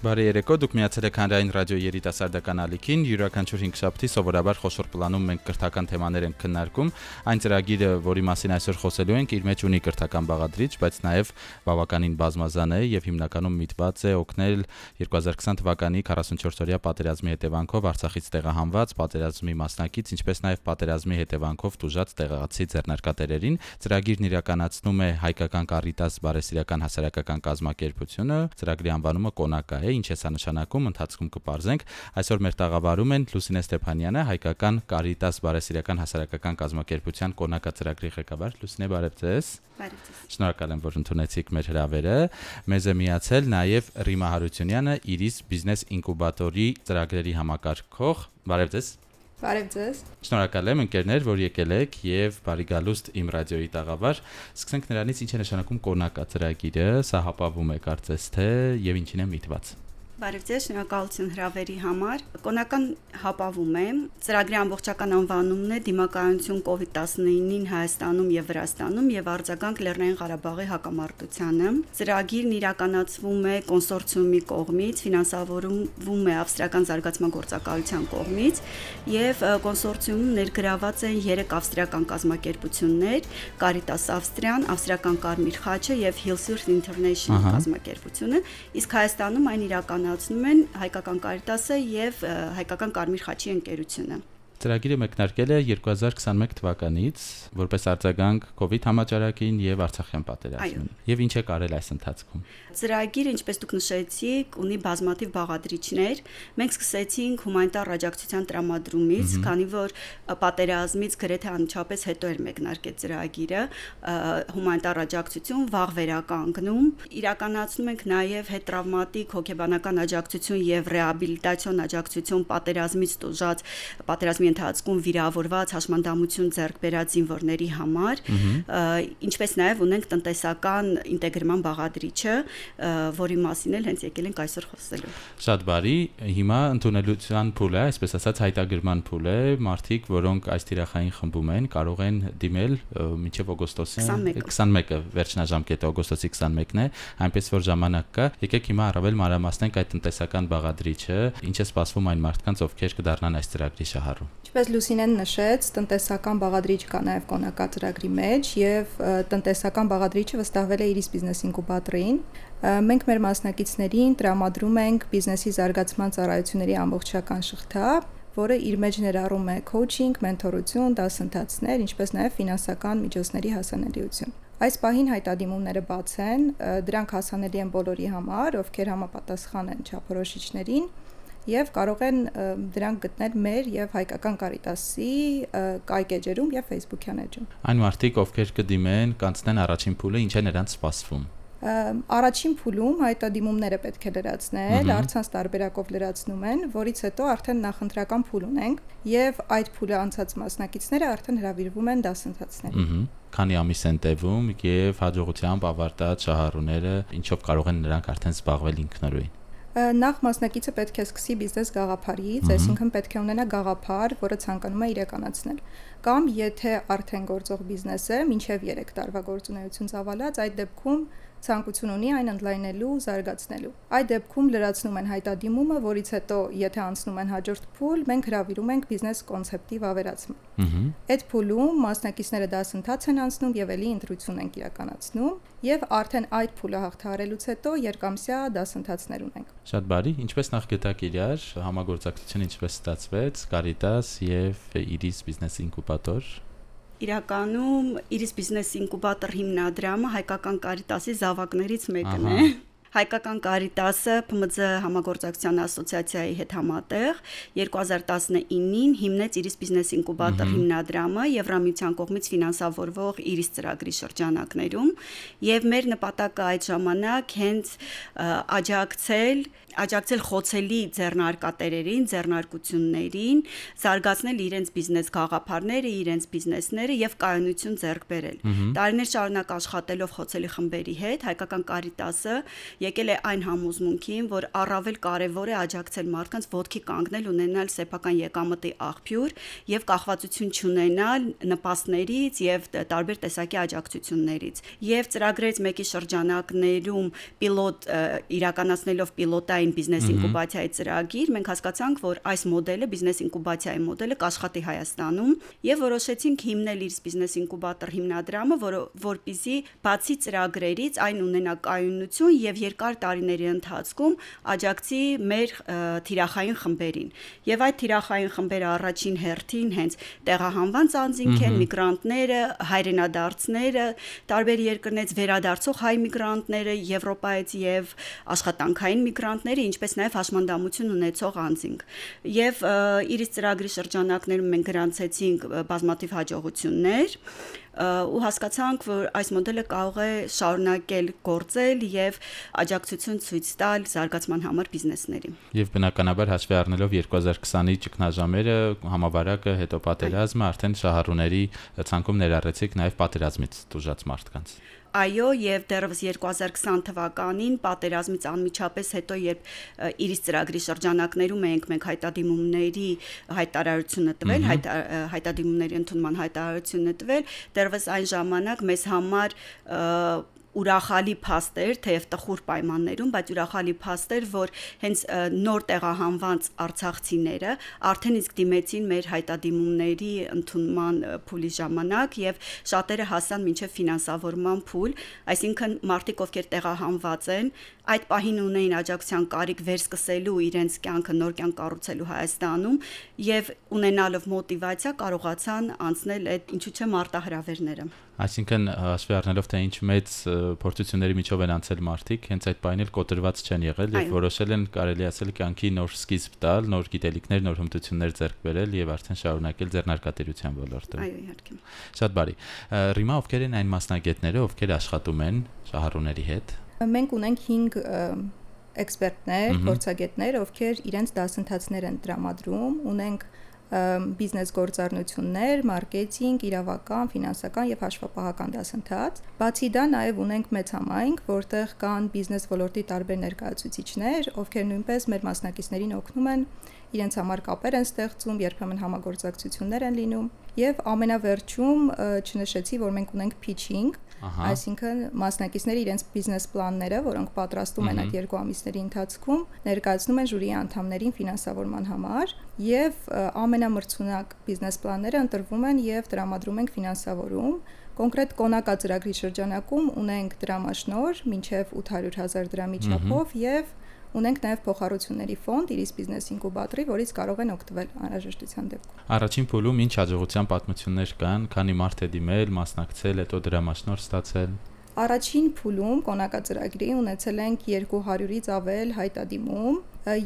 Բարի երեկո, դուք միացել եք Հանրային ռադիո երիտասարդական ալիքին։ Յուրաքանչյուր 5 շաբթի սովորաբար խոշոր պլանում մենք կրթական թեմաներ ենք քննարկում։ Այն ծրագիրը, որի մասին այսօր խոսելու ենք, իր մեջ ունի կրթական բաղադրիչ, բայց նաև բավականին բազմազան է եւ հիմնականում միտված է օգնել 2020 թվականի 44-օրյա պատերազմի հետևանքով Արցախից տեղահանված պատերազմի մասնակից, ինչպես նաև պատերազմի հետևանքով տուժած տեղացի ձեռնարկատերերին։ Ծրագիրն իրականացնում է հայկական Կարիտաս բարեսիրական հասարակական կազմակերպությունը։ Ծրագրի անվանումը Կոնակա է է, ինչ է սա նշանակում, ընթացքում կպարզենք։ Այսօր մեր տաղավարում են Լուսինե Ստեփանյանը, հայկական Կարիտաս բարեսիրական հասարակական կազմակերպության կոնակա ծրագրի ղեկավար։ Լուսինե, բարև ձեզ։ Բարև ձեզ։ Շնորհակալ եմ, որ ընդունեցիք մեր հրավերը։ Մեզ է միացել նաև Ռիմա Հարությունյանը, Իրիս բիզնես ինկուբատորի ծրագրերի համակարգող։ Բարև ձեզ։ Բարև ձեզ։ Շնորհակալ եմ ընկերներ, որ եկել եք եւ բարի գալուստ իմ ռադիոյի տաղավար։ Սկսենք նրանից ինչ է նշանակում կոնակա ծրագիրը, սա հապավում է կարծես թե եւ ինչին է միտված։ Բարև ձեզ, շնորհակալություն հրավերի համար։ Կոնական հապավում է։ Ծրագրի ամբողջական անվանումն է Դիմակայություն COVID-19-ին Հայաստանում եւ Վրաստանում եւ արձագանք Լեռնային Ղարաբաղի հակամարտությանը։ Ծրագիրն իրականացվում է կոնսորցիումի կողմից, ֆինանսավորվում է Ավստրիական զարգացման գործակալության կողմից եւ կոնսորցիումում ներգրաված են 3 ավստրիական կազմակերպություններ՝ Caritas Austrian, Ավստրիական Կարմիր խաչը եւ Hillsworth International կազմակերպությունը, իսկ Հայաստանում այն իրականացվում իրականացնում են հայկական Կարիտասը եւ հայկական Կարմիր խաչի ընկերությունը։ Ծրագիրը մեկնարկել է 2021 թվականից որպես արձագանք իդ համաճարակին եւ Արցախյան պատերազմին։ Եվ ինչ է կարել այս ընթացքում։ Ծրագիրը, ինչպես դուք նշեցիք, ունի բազմաթիվ բաղադրիչներ։ Մենք սկսեցինք հումանիտար աջակցության տրամադրումից, քանի որ պատերազմից գրեթե անմիջապես հետո էր մեկնարկել ծրագիրը հումանիտար աջակցություն վաղ վերականգնում։ Իրականացնում ենք նաեւ հետտրավմատիկ հոգեբանական աջակցություն եւ ռեաբիլիտացիոն աջակցություն պատերազմից տուժած պատերազմի ընթացքում վիրավորված հաշմանդամություն ձեռք բերած զինվորների համար, ինչպես նաև ունենք տնտեսական ինտեգրման բաղադրիչը, որի մասին էլ հենց եկել ենք այսօր խոսելու։ Շատ բարի, հիմա ընդունելության փուլ է, այսպես ասած հայտագրման փուլ է, մարդիկ, որոնք այս թիրախային խմբում են, կարող են դիմել մինչև օգոստոսի 21-ը, վերջնաժամկետը օգոստոսի 21-ն է, այնպես որ ժամանակ կա։ Եկեք հիմա առավել մանրամասնենք այդ տնտեսական բաղադրիչը, ինչ է սպասվում այն մարդկանց, ովքեր կդառնան այս ծրագրի շահառու։ Ինչպես Լուսինեն նշեց, տնտեսական բաղադրիչ կա նաև կոնակա ծրագրի մեջ եւ տնտեսական բաղադրիչը վստահվել է Iris Business Incubator-ին։ Մենք մեր մասնակիցներին տրամադրում ենք բիզնեսի զարգացման ծառայությունների ամբողջական շղթա, որը իր մեջ ներառում է coaching, մենթորություն, դասընթացներ, ինչպես նաև ֆինանսական միջոցների հասանելիություն։ Այս պահին հայտադիմումները բաց են, դրանք հասանելի են բոլորի համար, ովքեր համապատասխան են չափորոշիչներին եւ կարող են դրանք գտնել մեր եւ հայկական Caritas-ի կայքեջերում եւ Facebook-յան էջում։ Այն մարդիկ, ովքեր կդիմեն, կանցնեն առաջին փուլը, ինչ է նրանց սպասվում առաջին փուլում հայտադիմումները պետք է լրացնել, արցանց տարբերակով լրացնում են, որից հետո արդեն նախընտրական փուլ ունենք եւ այդ փուլը անցած մասնակիցները արդեն հրավիրվում են դասընթացների։ Քանի ամիս են տևում եւ հաջողությամբ ավարտած շահառուները ինչով կարող են նրանք արդեն զբաղվել ինքնուրույն նախ մասնակիցը պետք է սկսի բիզնես գաղափարից, այսինքն պետք է ունենա գաղափար, որը ցանկանում է իրականացնել։ Կամ եթե արդեն գործող բիզնես է, մինչև 3 տարվա գործունեություն ծավալած, այդ դեպքում ցանկություն ունի այն ընդլայնելու, զարգացնելու։ Այդ դեպքում լրացնում են հայտադիմումը, որից հետո եթե անցնում են հաջորդ փուլ, մենք հravirում ենք բիզնես կոնցեպտի վավերացման։ Այդ փուլում մասնակիցները դասընթաց են անցնում եւ ելի ընտրություն են իրականացնում եւ արդեն այդ փուլը հաղթահարելուց հետո երկամսյա դասընթացներ ունենք։ Շատ բարի, ինչպես նախ գտակ իրար, համագործակցությունը ինչպես ստացվեց Caritas եւ Iris Business Incubator իրականում Iris Business Incubator հիմնադրամը հայկական կարիտասի զավակներից մեկն է։ Հայկական Կարիտասը ՓՄԶ համագործակցության ասոցիացիայի հետ համատեղ 2019-ին հիմնեց Iris Business Incubator հիմնադրամը Եվրամիության կողմից ֆինանսավորվող Iris ծրագրի շրջանակներում եւ մեր նպատակը այդ ժամանակ հենց աջակցել աջակցել խոցելի ձեռնարկատերերին, ձեռնարկություններին, զարգացնել իրենց բիզնես գաղափարները, իրենց բիզնեսները եւ կայունություն ձեռք բերել։ Տարիներ շարունակ աշխատելով խոցելի խմբերի հետ, հայկական Կարիտասը եկել է այն համոզմունքին, որ առավել կարևոր է աջակցել մարդկանց ոդքի կանգնել, ունենալ սեփական եկամտի աղբյուր եւ կախվածություն չունենալ նպաստներից եւ տարբեր տեսակի աջակցություններից։ Եվ ծրագրերից մեկի շրջանակներում պիլոտ իրականացնելով պիլոտային բիզնես ինկուբացիայի ծրագիր, մենք հասկացանք, որ այս մոդելը բիզնես ինկուբացիայի մոդելը կաշխատի Հայաստանում եւ որոշեցինք հիմնել իր բիզնես ինկուբատոր հիմնադրամը, որը որպիսի բացի ծրագրերից այն ունենա կայունություն եւ երկար տարիների ընթացքում աջակցի մեր թիրախային խմբերին։ Եվ այդ թիրախային խմբերը առաջին հերթին հենց տեղահանված անձինք են, միգրանտները, հայրենադարձները, տարբեր երկրներից վերադարձող հայ միգրանտները, Եվրոպայից եւ աշխատանքային միգրանտները, ինչպես նաեւ հաշմանդամություն ունեցող անձինք։ Եվ իրից ծրագրի շրջանակներում մենք գրանցեցինք բազմաթիվ հաջողություններ ու հասկացանք, որ այս մոդելը կարող է շարունակել գործել եւ աջակցություն ցույց տալ զարգացման համար բիզնեսների։ Եվ բնականաբար հաշվի առնելով 2020-ի ճգնաժամերը, համավարակը, հետո պատերազմը, արդեն շահառուների ցանկում ներառեցիք նաեւ պատերազմից դժուժած մարդկանց։ Այո, եւ դեռևս 2020 թվականին պատերազմից անմիջապես հետո, երբ իրիս ծրագրի շրջանակներում էինք մենք հայտադիմումների հայտարարությունը տվել, հայտ, հայտադիմումների ընդունման հայտարարությունը տվել, դեռևս այն ժամանակ մեզ համար ուրախալի փաստեր, թեև տխուր պայմաններում, բայց ուրախալի փաստեր, որ հենց նոր տեղահանված արցախցիները արդեն իսկ դիմեցին մեր հայտադիմումների ընդունման փուլի ժամանակ եւ շատերը հասան մինչեւ ֆինանսավորման փուլ, այսինքն մարդիկ ովքեր տեղահանված են, այդ պահին ունեին աջակցության կարիք վերսկսելու իրենց կյանքը նոր կյանք կառուցելու Հայաստանում եւ ունենալով մոտիվացիա կարողացան անցնել այդ ինչու՞ չէ մարտահրավերները։ Այսինքն հաշվի առնելով թե ինչ մեծ փորձությունների միջով են անցել մարդիկ, հենց այդ պայն էլ կոտրված չեն եղել եւ որոշել են կարելի ասել կյանքի նոր սկիզբ տալ, նոր գիտելիքներ, նոր հմտություններ ձեռք բերել եւ արդեն շարունակել ձեռնարկատիրության ոլորտում։ Այո, իհարկե։ Շատ բարի։ Ռիմա ովքեր են այն մասնագետները, ովքեր աշխատում են շահառուների հետ։ Մենք ունենք 5 էքսպերտներ, փորձագետներ, ովքեր իրենց դասընթացներ են տրամադրում, ունենք բիզնես գործառնություններ, մարքեթինգ, իրավական, ֆինանսական եւ հաշվապահական դասընթաց։ Բացի դա նաեւ ունենք մեծ համայնք, որտեղ կան բիզնես ոլորտի տարբեր ներկայացուցիչներ, ովքեր նույնպես մեր մասնակիցներին օգնում են իրենց համար կապեր են ստեղծում, երբեմն համագործակցություններ են լինում եւ ամենավերջում չնշեցի, որ մենք ունենք pitching, այսինքն մասնակիցները իրենց բիզնես պլանները, որոնք պատրաստում են այդ երկու ամիսների ընթացքում, ներկայացնում են ժյուրիի անդամներին ֆինանսավորման համար եւ ամենամրցունակ բիզնես պլանները ընտրվում են եւ տրամադրում ենք ֆինանսավորում կոնկրետ կոնակա ծրագրի շրջանակում ունենք դրամաշնոր մինչև 800.000 դրամի չափով եւ Ունենք նաև փոխառությունների ֆոնդ Iris Business Incubator-ի, որից կարող են օգտվել անհրաժեշտության դեպքում։ Առաջին փուլում ինչ հաջողության պատմություններ կան, քանի մարդ է դիմել, մասնակցել, հետո դրամաշնոր ստացել։ Առաջին փուլում կոնակածրագրի ունեցել ենք 200-ից ավել հայտադիմում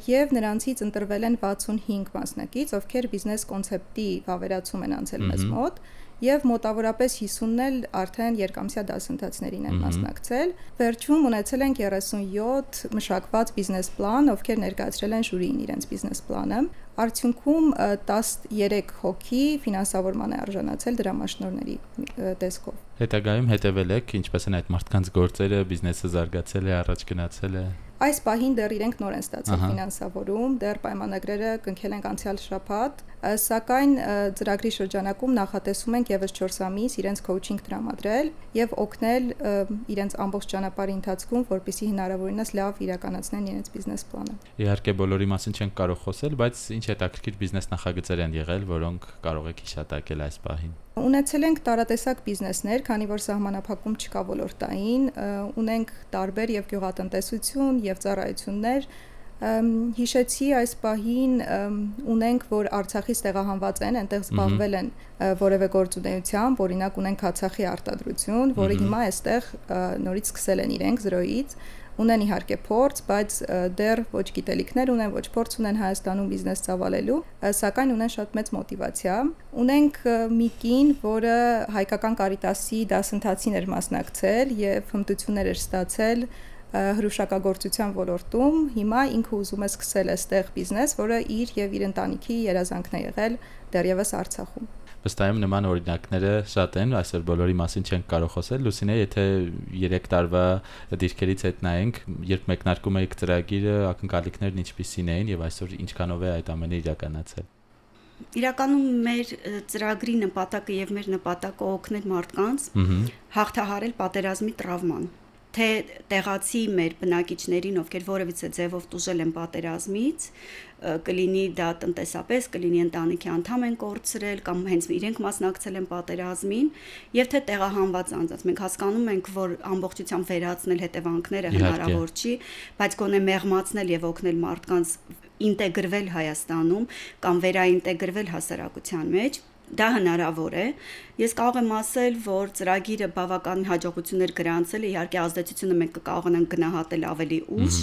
եւ նրանցից ընտրվել են 65 մասնակից, ովքեր բիզնես կոնցեպտի վավերացում են անցել մեզ մոտ եւ մոտավորապես 50-ն էլ արդեն երկամսյա դասընթացներին են մասնակցել։ Վերջում ունեցել ենք 37 մշակված բիզնես պլան, ովքեր ներկայացրել են ժյուրիին իրենց բիզնես պլանը։ Արդյունքում 13 հոգի ֆինանսավորման է արժանացել դրամաշնորների տեսքով։ Հետագայում հետևել եք ինչպես են այդ մարդկանց գործերը, բիզնեսը զարգացել է, առաջ գնացել է։ Այս պահին դեռ իրենք նոր են ստացել ֆինանսավորում, դեռ պայմանագրերը կնքել ենք անցյալ շաբաթ, սակայն ծրագրի շրջանակում նախատեսում ենք եւս 4 ամիս իրենց coaching տրամադրել եւ օգնել իրենց ամբողջ ճանապարհի ընթացքում, որպեսզի հնարավորինս լավ իրականացնեն իրենց բիզնես պլանը։ Իհարկե բոլորի մասին չենք կարող խոսել, բայց ինչ հետաքրքիր բիզնես նախագծեր են եղել, որոնք կարող եք հիշատակել այս պահին։ Ունեցել ենք տարատեսակ բիզնեսներ, քանի որ սահմանափակում չկա ոլորտային, ունենք տարբեր եւ գյուղատնտեսություն եւ ծառայություններ, հիշեցի այս պահին ունենք որ Արցախից տեղահանված են, այնտեղ զբաղվել են որևէ գործունեությամբ, օրինակ ունենք Արցախի արտադրություն, որը հիմա այստեղ նորից սկսել են իրենք 0-ից ունեն իհարկե փորձ, բայց դեռ ոչ գիտելիքներ ունեն, ոչ փորձ ունեն Հայաստանում բիզնես ծավալելու, սակայն ունեն շատ մեծ մոտիվացիա։ Ունենք մի կին, որը հայկական կարիտասի դասընթացին էր մասնակցել եւ հմտություններ էր ստացել հրուշակագործության ոլորտում հիմա ինքը ուզում է սկսել այստեղ բիզնես, որը իր եւ իր ընտանիքի երազանքն է եղել դեռևս Արցախում։ վստահ եմ նման օրինակները շատ են, այսօր բոլորի մասին չենք կարող խոսել։ Լուսինե, եթե 3 տարվա դիրքերից հետ նայենք, երբ մեկնարկում եք ծրագիրը, ակնկալիքներն ինչպիսին էին եւ այսօր ինչքանով է այդ ամենը իրականացել։ Իրականում մեր ծրագրի նպատակը եւ մեր նպատակը օգնել մարդկանց հաղթահարել պատերազմի տրավման թե տեղացի մեր բնակիչներին, ովքեր որևիցե ձևով տուժել են պատերազմից, կլինի դա տնտեսապես, կլինի ընտանիքի անդամ են կորցրել կամ հենց իրենք մասնակցել են պատերազմին, եւ թե տեղահանված անձանց։ Մենք հասկանում ենք, որ ամբողջությամբ վերացնել հետևանքները հնարավոր չի, բայց գոնե մեղմացնել եւ օգնել մարդկանց ինտեգրվել Հայաստանում կամ վերաինտեգրվել հասարակության մեջ դա հնարավոր է Ես կարող եմ ասել, որ ծրագիրը բավական հաջողություններ գրանցել է, իհարկե ազդեցությունը մենք կկարողանանք գնահատել ավելի ուշ,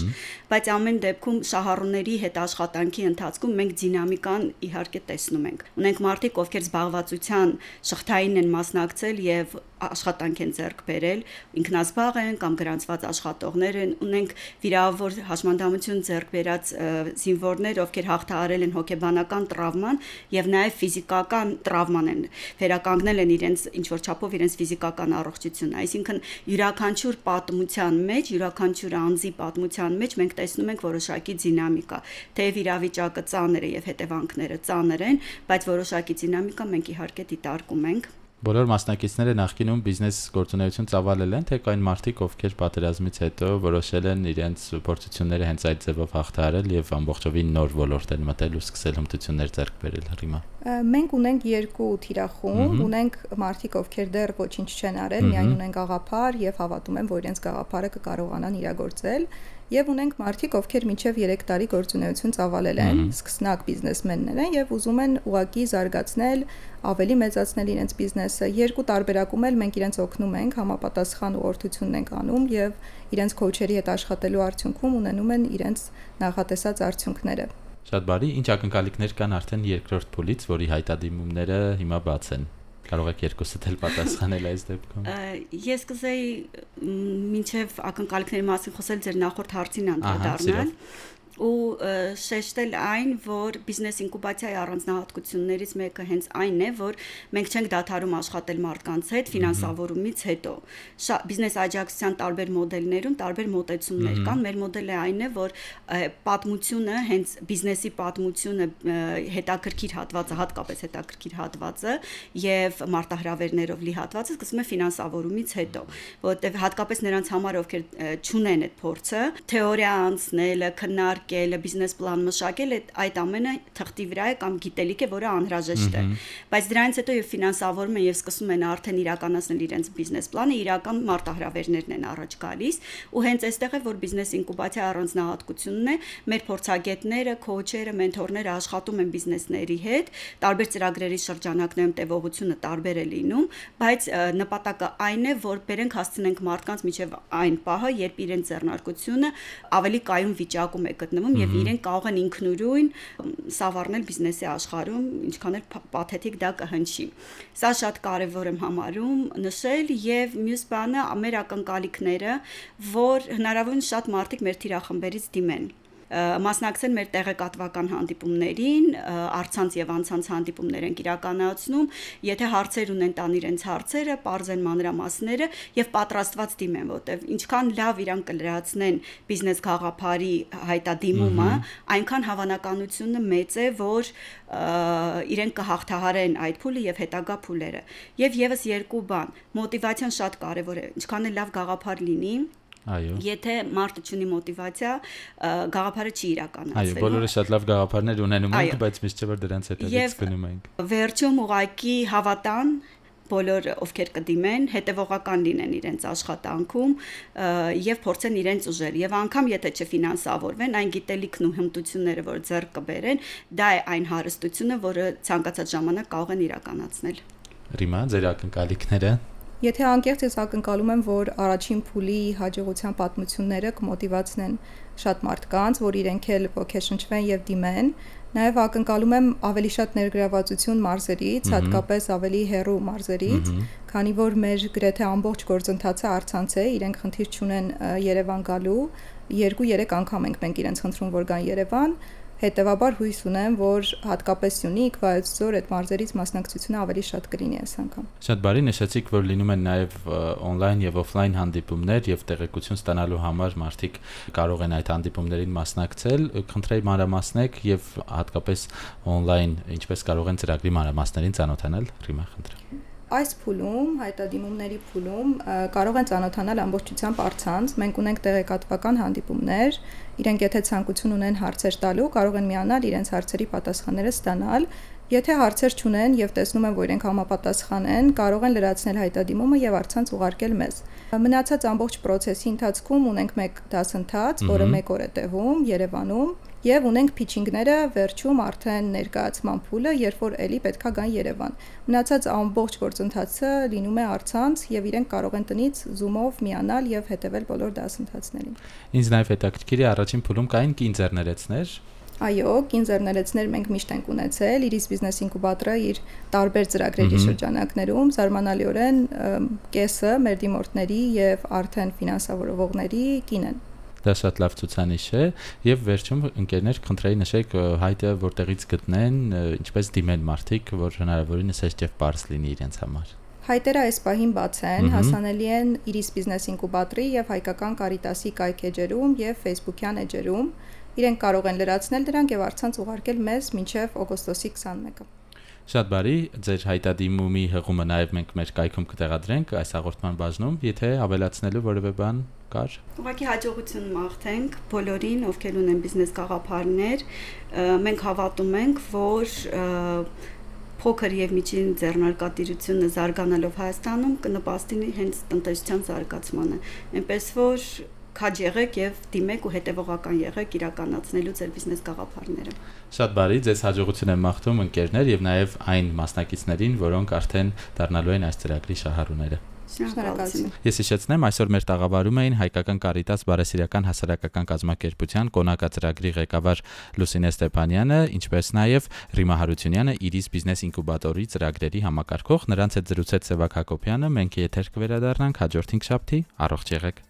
բայց ամեն դեպքում շահառուների հետ աշխատանքի ընթացքում մենք դինամիկան իհարկե տեսնում ենք։ Ունենք մարդիկ, ովքեր զբաղվածության շղթային են մասնակցել եւ աշխատանք են ձեռք բերել, ինքնազբաղ են կամ գրանցված աշխատողներ են, ունենք վիրավոր հաշմանդամություն ձեռք բերած զինվորներ, ովքեր հաղթահարել են հոգեբանական տրավման եւ նաեւ ֆիզիկական տրավման են վերականգնել են իրենց ինչ որ չափով իրենց ֆիզիկական առողջությունը, այսինքն յուրաքանչյուր պատմության մեջ, յուրաքանչյուր անձի պատմության մեջ մենք տեսնում ենք որոշակի դինամիկա, թեև իրավիճակը ծանր է եւ հետևանքները ծանր են, բայց որոշակի դինամիկա մենք իհարկե դիտարկում ենք Բոլոր մասնակիցները նախկինում բիզնես գործունեություն ծավալել են, թե կային մարդիկ, ովքեր պատերազմից հետո որոշել են իրենց փորձությունները հենց այդ ձևով հաղթահարել եւ ամբողջովին նոր ոլորտեր մտել ու սկսել հմտություններ ձեռք բերել հրիմա։ Մենք ունենք երկու թիրախում, ունենք մարդիկ, ովքեր դեռ ոչինչ չեն արել, միայն ունեն գաղափար եւ հավատում են, որ իրենց գաղափարը կկարողանան իրագործել եւ ունենք մարդիկ, ովքեր մինչեւ 3 տարի գործունեություն ծավալել են, սկսնակ բիզնեսմեններ են եւ ուզում են ուղակի զարգացնել, ավելի մեծացնել իրենց բիզնեսը։ Երկու տարբերակում էլ մենք իրենց օգնում ենք, համապատասխան ուղղորդությունն ենք անում եւ իրենց քոուչերի հետ աշխատելու արդյունքում ունենում են իրենց նախատեսած արդյունքները։ Շատ բարի, ինչ ակնկալիքներ կան արդեն երկրորդ փուլից, որի հայտադիմումները հիմա բաց են։ Կարող եք երկուսդ էլ պատասխանել այս դեպքում։ Ես կզեի մինչև ակնկալիքների մասին խոսել ձեր նախորդ հարցին անդրադառնալ ու շեշտել այն, որ բիզնես ինկուբացիայի առանձնահատկություններից մեկը հենց այն է, որ մենք չենք դադարում աշխատել մարդկանց հետ ֆինանսավորումից հետո։ Բիզնես աջակցության տարբեր մոդելներում տարբեր մոտեցումներ կան։ Մեր մոդելը այն է, որ պատմությունը, հենց բիզնեսի պատմությունը հետաքրքիր հատվածը, հատկապես հետաքրքիր հատվածը եւ մարտահրավերներով լի հատվածը սկսում է ֆինանսավորումից հետո, որովհետեւ հատկապես նրանց համար, ովքեր չունեն այդ փորձը, թեորիա անցնելը, քննարկել մշակել, բիզնես պլան մշակել, այդ ամենը թղթի վրա է կամ գիտելիք է, որը անհրաժեշտ է։ Բայց դրանից հետո եւ ֆինանսավորում են եւ սկսում են արդեն իրականացնել իրենց բիզնես պլանը, իրական մարտահրավերներն են առաջ գալիս, ու հենց այստեղ է որ բիզնես ինկուբացիա առանձնահատկությունն է, մեր փորձագետները, քոուչերը, մենթորները աշխատում են բիզնեսների հետ, տարբեր ծրագրերի շրջանակներում տևողությունը տարբեր է լինում, բայց նպատակը այն է, որ բերենք հասցնենք մարդկանց միջև այն պահը, երբ իրենց ձեռնարկությունը ավելի կայուն վիճակում է գտնվում եւ իրենք կարող են ինքնուրույն սավառնել բիզնեսի աշխարհում, ինչքան էլ պաթետիկ դա կհնչի։ Սա շատ կարեւոր եմ համարում նշել եւ մյուս բանը մեր ակնկալիքները, որ հնարավորին շատ մարդիկ մեր թիրախմբերից դիմեն մասնակցել մեր տեղեկատվական հանդիպումներին, արցանց եւ անցանց հանդիպումներ են իրականացնում, եթե հարցեր ունեն տան իրենց հարցերը, parzեն մանրամասները եւ պատրաստված դիմեն, որտեվ ինչքան լավ իրան կլրացնեն բիզնես գաղափարի հայտադիմումը, այնքան հավանականությունը մեծ է, որ իրենք կհաղթահարեն այդ փուլը եւ հետագա փուլերը։ Եվ եւս երկու բան, մոտիվացիան շատ կարեւոր է։ Ինչքան էլ լավ գաղափար լինի, Այո։ Եթե մարդը ունի մոտիվացիա, գաղափարը չի իրականացվելու։ Այո, բոլորը շատ լավ գաղափարներ ունենում են, բայց միշտ չէ որ դրանց հետևից գնում ենք։ Վերջում ուղակի հավատան բոլոր ովքեր կդիմեն, հետևողական լինեն իրենց աշխատանքում եւ փորձեն իրենց ուժեր եւ անգամ եթե չֆինանսավորվեն, այն գիտելիքն ու հմտությունները, որ ձեռք կբերեն, դա է այն հարստությունը, որը ցանկացած ժամանակ կարող են իրականացնել։ Ռիմա, ձեր ակնկալիքները Եթե անկեղծ ես ակնկալում եմ, որ առաջին փուլի հաջողության պատմությունները կմոտիվացնեն շատ մարդկանց, որ իրենք էլ ոգեշնչվեն եւ դիմեն, Նաև ակնկալում եմ ավելի շատ ներգրավվածություն մարզերից, հատկապես ավելի հեռու մարզերից, քանի որ մեր գրեթե ամբողջ գործընթացը արցանց է, իրենք խնդիր չունեն Երևան գալու, 2-3 անգամ ենք մենք իրենց խնդրում որ գան Երևան, Հետևաբար հույս ունեմ, որ հատկապես Սյունիք, Վայոց ձոր այդ մարզերից մասնակցությունը ավելի շատ կլինի այս անգամ։ Շատ բարի նշեցիք, որ լինում են նաև on-line եւ off-line հանդիպումներ եւ տեղեկություն ստանալու համար մարդիկ կարող են այդ հանդիպումներին մասնակցել։ Խնդրեի մանրամասնեք եւ հատկապես on-line ինչպես կարող են ծրագրի մանրամասներին ծանոթանալ։ Ռիմա, խնդրեմ այս փուլում, հայտադիմումների փուլում կարող են ճանոթանալ ամբողջությամբ արցանց։ Մենք ունենք տեղեկատվական հանդիպումներ, իրենք եթե ցանկություն ունեն հարցեր տալու, կարող են միանալ իրենց հարցերի պատասխանները ստանալ։ Եթե հարցեր չունեն եւ տեսնում են, որ իրենք համապատասխան են, կարող են լրացնել հայտադիմումը եւ արցանց ուղարկել մեզ։ Մնացած ամբողջ process-ի ընթացքում ունենք մեկ դասընթաց, որը 1 օր է տևում Երևանում Եվ ունենք փիչինգները վերջում արդեն ներկայացման փուլը, երբ որ էլի պետքա գան Երևան։ Մնացած ամբողջ գործընթացը լինում է արցանց եւ իրենք կարող են տնից Zoom-ով միանալ եւ հետեւել բոլոր դասընթացներին։ Ինձ նաեւ հետաքրքիր է առաջին փուլում կային կինձերներեցներ, Այո, կինզերներեցներ մենք միշտ ենք ունեցել, Iris Business Incubator-ը իր տարբեր ծրագրերի շրջանակներում զարմանալիորեն կեսը մեր դիմորդների եւ արդեն ֆինանսավորողների կին են։ Դա շատ լավ ցուցանիշ է եւ վերջում ընկերներ խնդրեի նշեք հայտը որտեղից գտնեն, ինչպես դիմեն մարդիկ, որ հնարավորինս հեշտ եւ པարզ լինի իրենց համար։ Հայտերը այս պահին բաց են, հասանելի են Iris Business Incubator-ի եւ Հայկական Կարիտասի կայքեջերում եւ Facebook-յան էջերում։ Իրենք կարող են լրացնել դրանք եւ առցանց ուղարկել մեզ մինչեւ օգոստոսի 21-ը։ Շատ բարի, ձեր հայտադիմումի հղումը նաև մենք մեր կայքում կտեղադրենք այս հաղորդման բաժնում, եթե ավելացնելու որևէ բան կար։ Ուղղակի հաջողություն մաղթենք բոլորին, ովքեր ունեն բիզնես գաղափարներ։ Մենք հավատում ենք, որ փոքր եւ միջին ձեռնարկատիրությունը զարգանալով Հայաստանում կնպաստի հենց տնտեսության զարգացմանը։ Այնպես որ քաջ եղեք եւ դիմեք ու հետեւողական եղեք իրականացնելու ձեր բիզնես գաղափարները։ Շատ բարի, ձեզ հաջողություն եմ մաղթում ընկերներ եւ նաեւ այն մասնակիցներին, որոնք արդեն դառնալու են այս ծրագրի շահառուները։ Շնորհակալություն։ Ես հիշեցնեմ, այսօր մեր տաղավարում էին Հայկական Կարիտաս Բարեսիրական հասարակական կազմակերպության կոնակա ծրագրի ղեկավար Լուսինե Ստեփանյանը, ինչպես նաև Ռիմա Հարությունյանը Iris Business Incubator-ի ծրագրերի համակարգող, նրանց հետ զրուցեց Սևակ Հակոբյանը, մենք եթեր կվերադառնանք հաջորդ 5 շաբթի, առողջ եղեք։